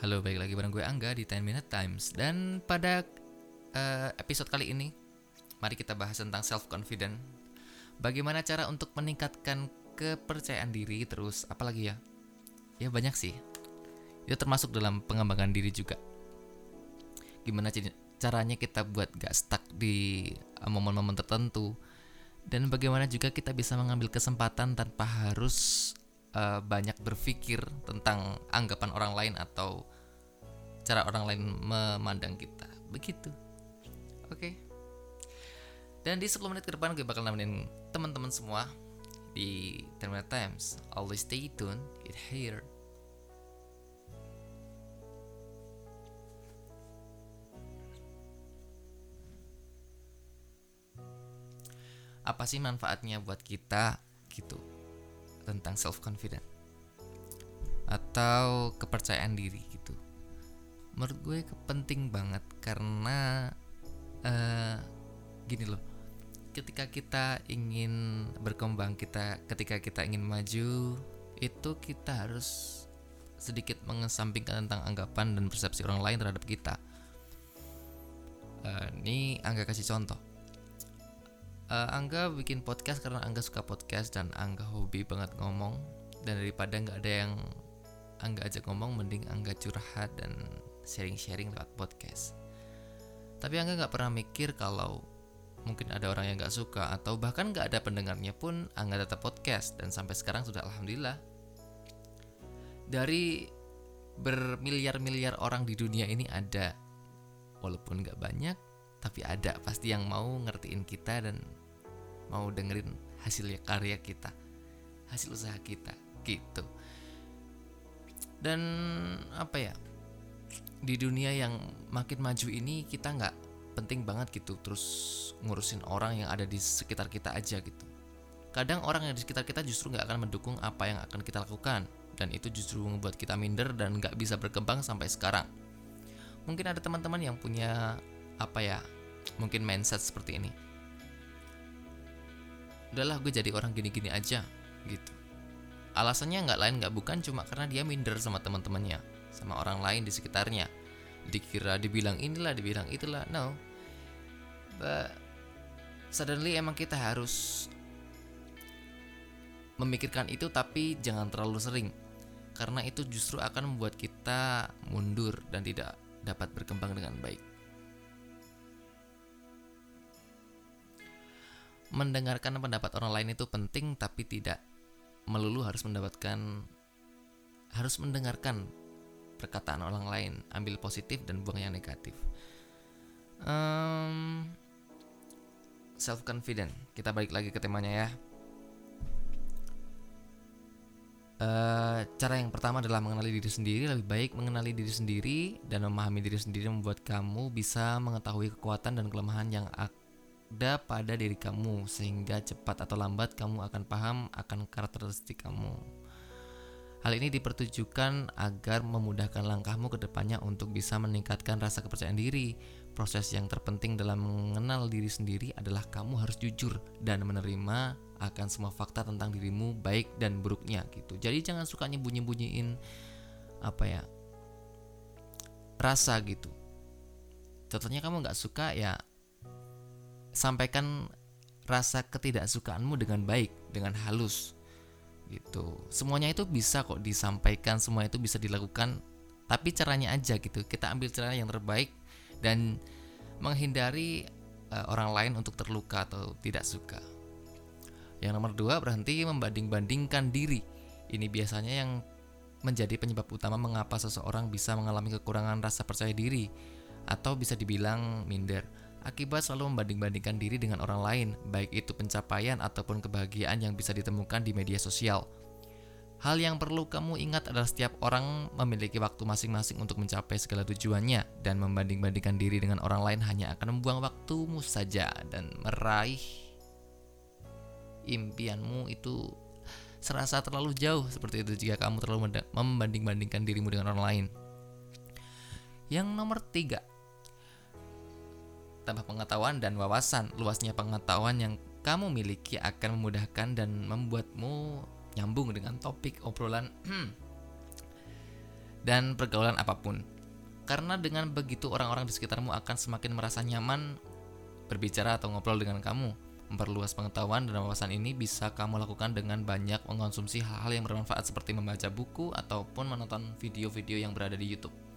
Halo, balik lagi bareng gue Angga di 10 Minute Times. Dan pada uh, episode kali ini Mari kita bahas tentang self-confident Bagaimana cara untuk meningkatkan kepercayaan diri Terus apalagi ya? Ya banyak sih. Itu termasuk dalam pengembangan diri juga. Gimana caranya kita buat gak stuck di eh, momen-momen tertentu. Dan bagaimana juga kita bisa mengambil kesempatan tanpa harus uh, banyak berpikir tentang anggapan orang lain atau cara orang lain memandang kita. Begitu. Oke. Okay. Dan di 10 menit ke depan gue bakal nemenin teman-teman semua di Terminal Times. Always stay tuned. It here. Apa sih manfaatnya buat kita gitu? Tentang self confident atau kepercayaan diri gitu. Menurut gue penting banget karena uh, gini loh ketika kita ingin berkembang kita ketika kita ingin maju itu kita harus sedikit mengesampingkan tentang anggapan dan persepsi orang lain terhadap kita. Uh, ini Angga kasih contoh uh, Angga bikin podcast karena Angga suka podcast dan Angga hobi banget ngomong. Dan daripada nggak ada yang Angga ajak ngomong mending Angga curhat dan sharing-sharing lewat podcast. Tapi Angga nggak pernah mikir kalau mungkin ada orang yang nggak suka atau bahkan nggak ada pendengarnya pun Angga tetap podcast. Dan sampai sekarang sudah alhamdulillah. Dari bermiliar-miliar orang di dunia ini ada. Walaupun nggak banyak tapi ada. Pasti yang mau ngertiin kita dan mau dengerin hasilnya karya kita hasil usaha kita gitu. Dan apa ya di dunia yang makin maju ini kita nggak penting banget gitu terus ngurusin orang yang ada di sekitar kita aja gitu. Kadang orang yang di sekitar kita justru nggak akan mendukung apa yang akan kita lakukan dan itu justru membuat kita minder dan nggak bisa berkembang sampai sekarang. Mungkin ada teman-teman yang punya apa ya mungkin mindset seperti ini udahlah gue jadi orang gini-gini aja gitu. Alasannya nggak lain nggak bukan cuma karena dia minder sama teman-temannya sama orang lain di sekitarnya. Dikira dibilang inilah dibilang itulah no. But suddenly emang kita harus memikirkan itu tapi jangan terlalu sering. Karena itu justru akan membuat kita mundur dan tidak dapat berkembang dengan baik mendengarkan pendapat orang lain itu penting tapi tidak melulu harus mendapatkan harus mendengarkan perkataan orang lain. Ambil positif dan buang yang negatif. Um, self confident kita balik lagi ke temanya ya. Uh, cara yang pertama adalah mengenali diri sendiri. Lebih baik mengenali diri sendiri dan memahami diri sendiri membuat kamu bisa mengetahui kekuatan dan kelemahan yang ada pada diri kamu sehingga cepat atau lambat kamu akan paham akan karakteristik kamu. Hal ini dipertujukan agar memudahkan langkahmu ke depannya untuk bisa meningkatkan rasa kepercayaan diri. Proses yang terpenting dalam mengenal diri sendiri adalah kamu harus jujur dan menerima akan semua fakta tentang dirimu baik dan buruknya gitu. Jadi jangan suka nyembunyi-bunyiin apa ya rasa gitu. Contohnya kamu nggak suka ya sampaikan rasa ketidaksukaanmu dengan baik, dengan halus. Gitu. Semuanya itu bisa kok disampaikan, semua itu bisa dilakukan, tapi caranya aja gitu. Kita ambil cara yang terbaik dan menghindari uh, orang lain untuk terluka atau tidak suka. Yang nomor dua berhenti membanding-bandingkan diri. Ini biasanya yang menjadi penyebab utama mengapa seseorang bisa mengalami kekurangan rasa percaya diri atau bisa dibilang minder akibat selalu membanding-bandingkan diri dengan orang lain, baik itu pencapaian ataupun kebahagiaan yang bisa ditemukan di media sosial. Hal yang perlu kamu ingat adalah setiap orang memiliki waktu masing-masing untuk mencapai segala tujuannya dan membanding-bandingkan diri dengan orang lain hanya akan membuang waktumu saja dan meraih impianmu itu serasa terlalu jauh seperti itu jika kamu terlalu membanding-bandingkan dirimu dengan orang lain. Yang nomor tiga, tambah pengetahuan dan wawasan. Luasnya pengetahuan yang kamu miliki akan memudahkan dan membuatmu nyambung dengan topik obrolan dan pergaulan apa pun. Karena dengan begitu orang-orang di sekitarmu akan semakin merasa nyaman berbicara atau ngobrol dengan kamu. Memperluas pengetahuan dan wawasan ini bisa kamu lakukan dengan banyak mengonsumsi hal-hal yang bermanfaat seperti membaca buku ataupun menonton video-video yang berada di YouTube.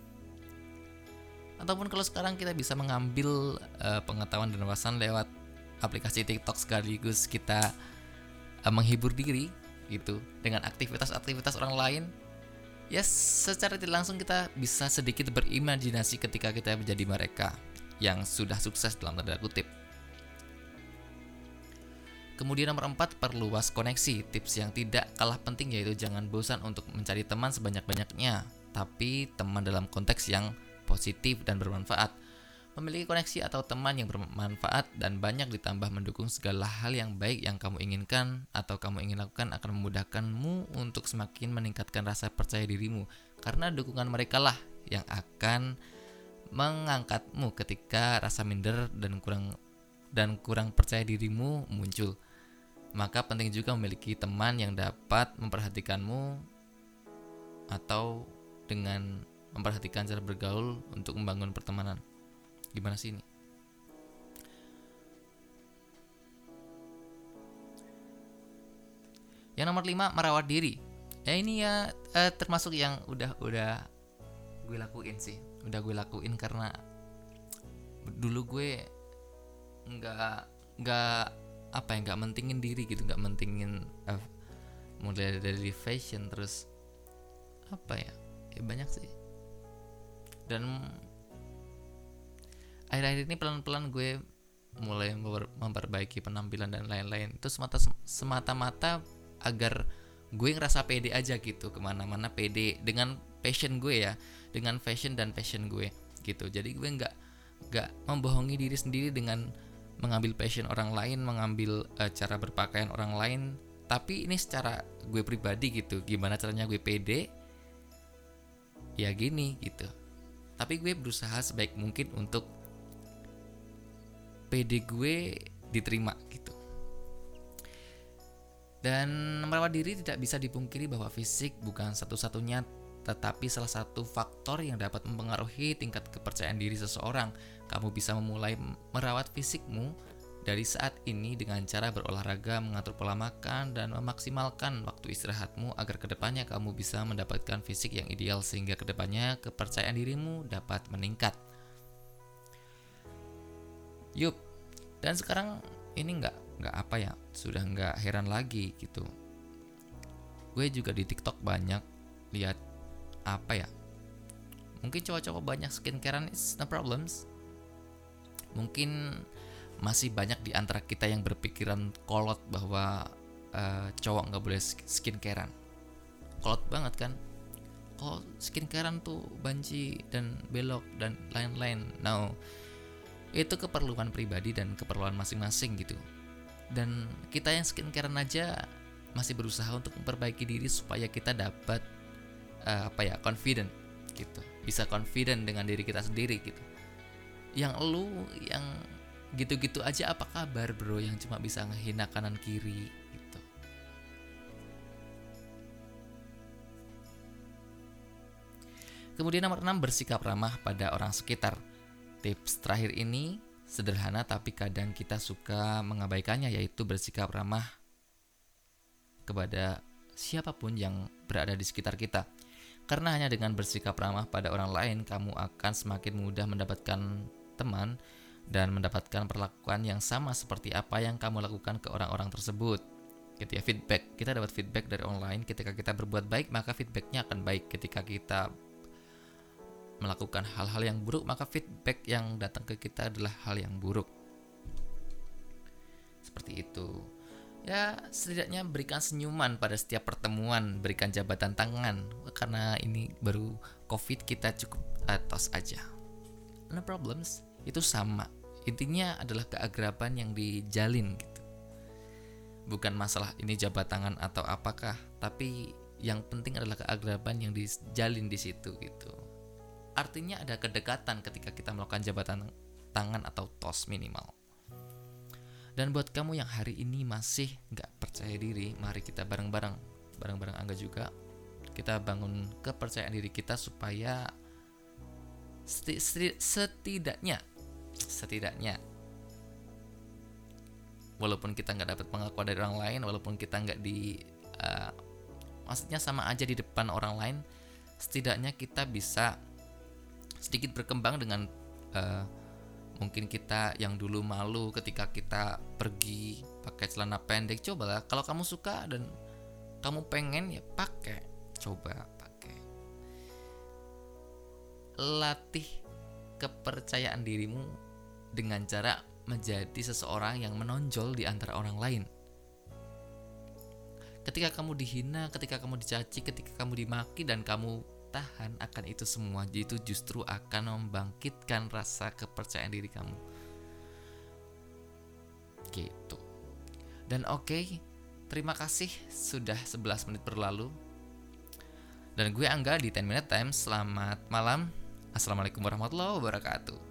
Ataupun kalau sekarang kita bisa mengambil uh, pengetahuan dan wawasan lewat aplikasi TikTok sekaligus kita uh, menghibur diri gitu dengan aktivitas-aktivitas orang lain ya secara tidak langsung kita bisa sedikit berimajinasi ketika kita menjadi mereka yang sudah sukses dalam tanda kutip. Kemudian nomor 4, perluas koneksi. Tips yang tidak kalah penting yaitu jangan bosan untuk mencari teman sebanyak-banyaknya, tapi teman dalam konteks yang positif dan bermanfaat. Memiliki koneksi atau teman yang bermanfaat dan banyak ditambah mendukung segala hal yang baik yang kamu inginkan atau kamu ingin lakukan akan memudahkanmu untuk semakin meningkatkan rasa percaya dirimu karena dukungan mereka lah yang akan mengangkatmu ketika rasa minder dan kurang dan kurang percaya dirimu muncul. Maka penting juga memiliki teman yang dapat memperhatikanmu atau dengan memperhatikan cara bergaul untuk membangun pertemanan. Gimana sih ini? Yang nomor 5 merawat diri. Ya ini ya eh, termasuk yang udah udah gue lakuin sih. Udah gue lakuin karena dulu gue nggak nggak apa ya nggak mentingin diri gitu nggak mentingin uh, mulai dari fashion terus apa ya ya banyak sih dan akhir-akhir ini pelan-pelan gue mulai memperbaiki penampilan dan lain-lain. Itu semata semata-mata agar gue ngerasa pede aja gitu ke mana-mana pede dengan passion gue ya dengan fashion dan passion gue gitu. Jadi gue nggak nggak membohongi diri sendiri dengan mengambil passion orang lain mengambil uh, cara berpakaian orang lain. Tapi ini secara gue pribadi gitu gimana caranya gue pede? Ya gini gitu tapi gue berusaha sebaik mungkin untuk PD gue diterima gitu. Dan merawat diri tidak bisa dipungkiri bahwa fisik bukan satu-satunya tetapi salah satu faktor yang dapat mempengaruhi tingkat kepercayaan diri seseorang. Kamu bisa memulai merawat fisikmu dari saat ini dengan cara berolahraga, mengatur pola makan, dan memaksimalkan waktu istirahatmu agar ke depannya kamu bisa mendapatkan fisik yang ideal sehingga ke depannya kepercayaan dirimu dapat meningkat. Yup, dan sekarang ini nggak nggak apa ya, sudah nggak heran lagi gitu. Gue juga di TikTok banyak lihat apa ya. Mungkin cowok-cowok banyak skincarean is no problems. Mungkin masih banyak di antara kita yang berpikiran kolot bahwa uh, cowok nggak boleh skincarean. Kolot banget kan? Kalau skincarean tuh banci dan belok dan lain-lain. Now, itu keperluan pribadi dan keperluan masing-masing gitu dan kita yang skincarean aja masih berusaha untuk memperbaiki diri supaya kita dapat uh, apa ya confident gitu bisa confident dengan diri kita sendiri gitu yang lu yang gitu-gitu aja apa kabar bro yang cuma bisa ngehina kanan kiri gitu kemudian nomor 6 bersikap ramah pada orang sekitar Tips terakhir ini sederhana tapi kadang kita suka mengabaikannya yaitu bersikap ramah kepada siapa pun yang berada di sekitar kita. Karena hanya dengan bersikap ramah pada orang lain kamu akan semakin mudah mendapatkan teman dan mendapatkan perlakuan yang sama seperti apa yang kamu lakukan ke orang-orang tersebut. Gitu ya feedback. Kita dapat feedback dari online ketika kita berbuat baik maka feedbacknya akan baik. Ketika kita melakukan hal-hal yang buruk, maka feedback yang datang ke kita adalah hal yang buruk. Seperti itu. Ya, setidaknya berikan senyuman pada setiap pertemuan, berikan jabatan tangan. Karena ini baru COVID kita cukup atas aja. No problems, itu sama. Intinya adalah keagraban yang dijalin gitu. Bukan masalah ini jabat tangan atau apakah, tapi yang penting adalah keagraban yang dijalin di situ gitu artinya ada kedekatan ketika kita melakukan jabatan tangan atau tos minimal. Dan buat kamu yang hari ini masih nggak percaya diri, mari kita bareng-bareng, bareng-bareng Angga juga, kita bangun kepercayaan diri kita supaya seti, seti, setidaknya setidaknya. Walaupun kita nggak dapat pengakuan dari orang lain walaupun kita nggak di uh, maksudnya sama aja di depan orang lain setidaknya kita bisa sedikit berkembang dengan uh, mungkin kita yang dulu malu ketika kita pergi pakai celana pendek cobalah. Kalau kamu suka dan kamu pengen ya pakai. Coba pakai. Latih kepercayaan dirimu dengan cara menjadi seseorang yang menonjol di antara orang lain. Ketika kamu dihina ketika kamu dicaci ketika kamu dimaki dan kamu tahan akan itu semua itu justru akan membangkitkan rasa kepercayaan diri kamu. Gitu. Dan oke okay, terima kasih sudah 11 menit berlalu. Dan gue Angga di 10 Minute Time. Selamat malam. Assalamualaikum warahmatullahi wabarakatuh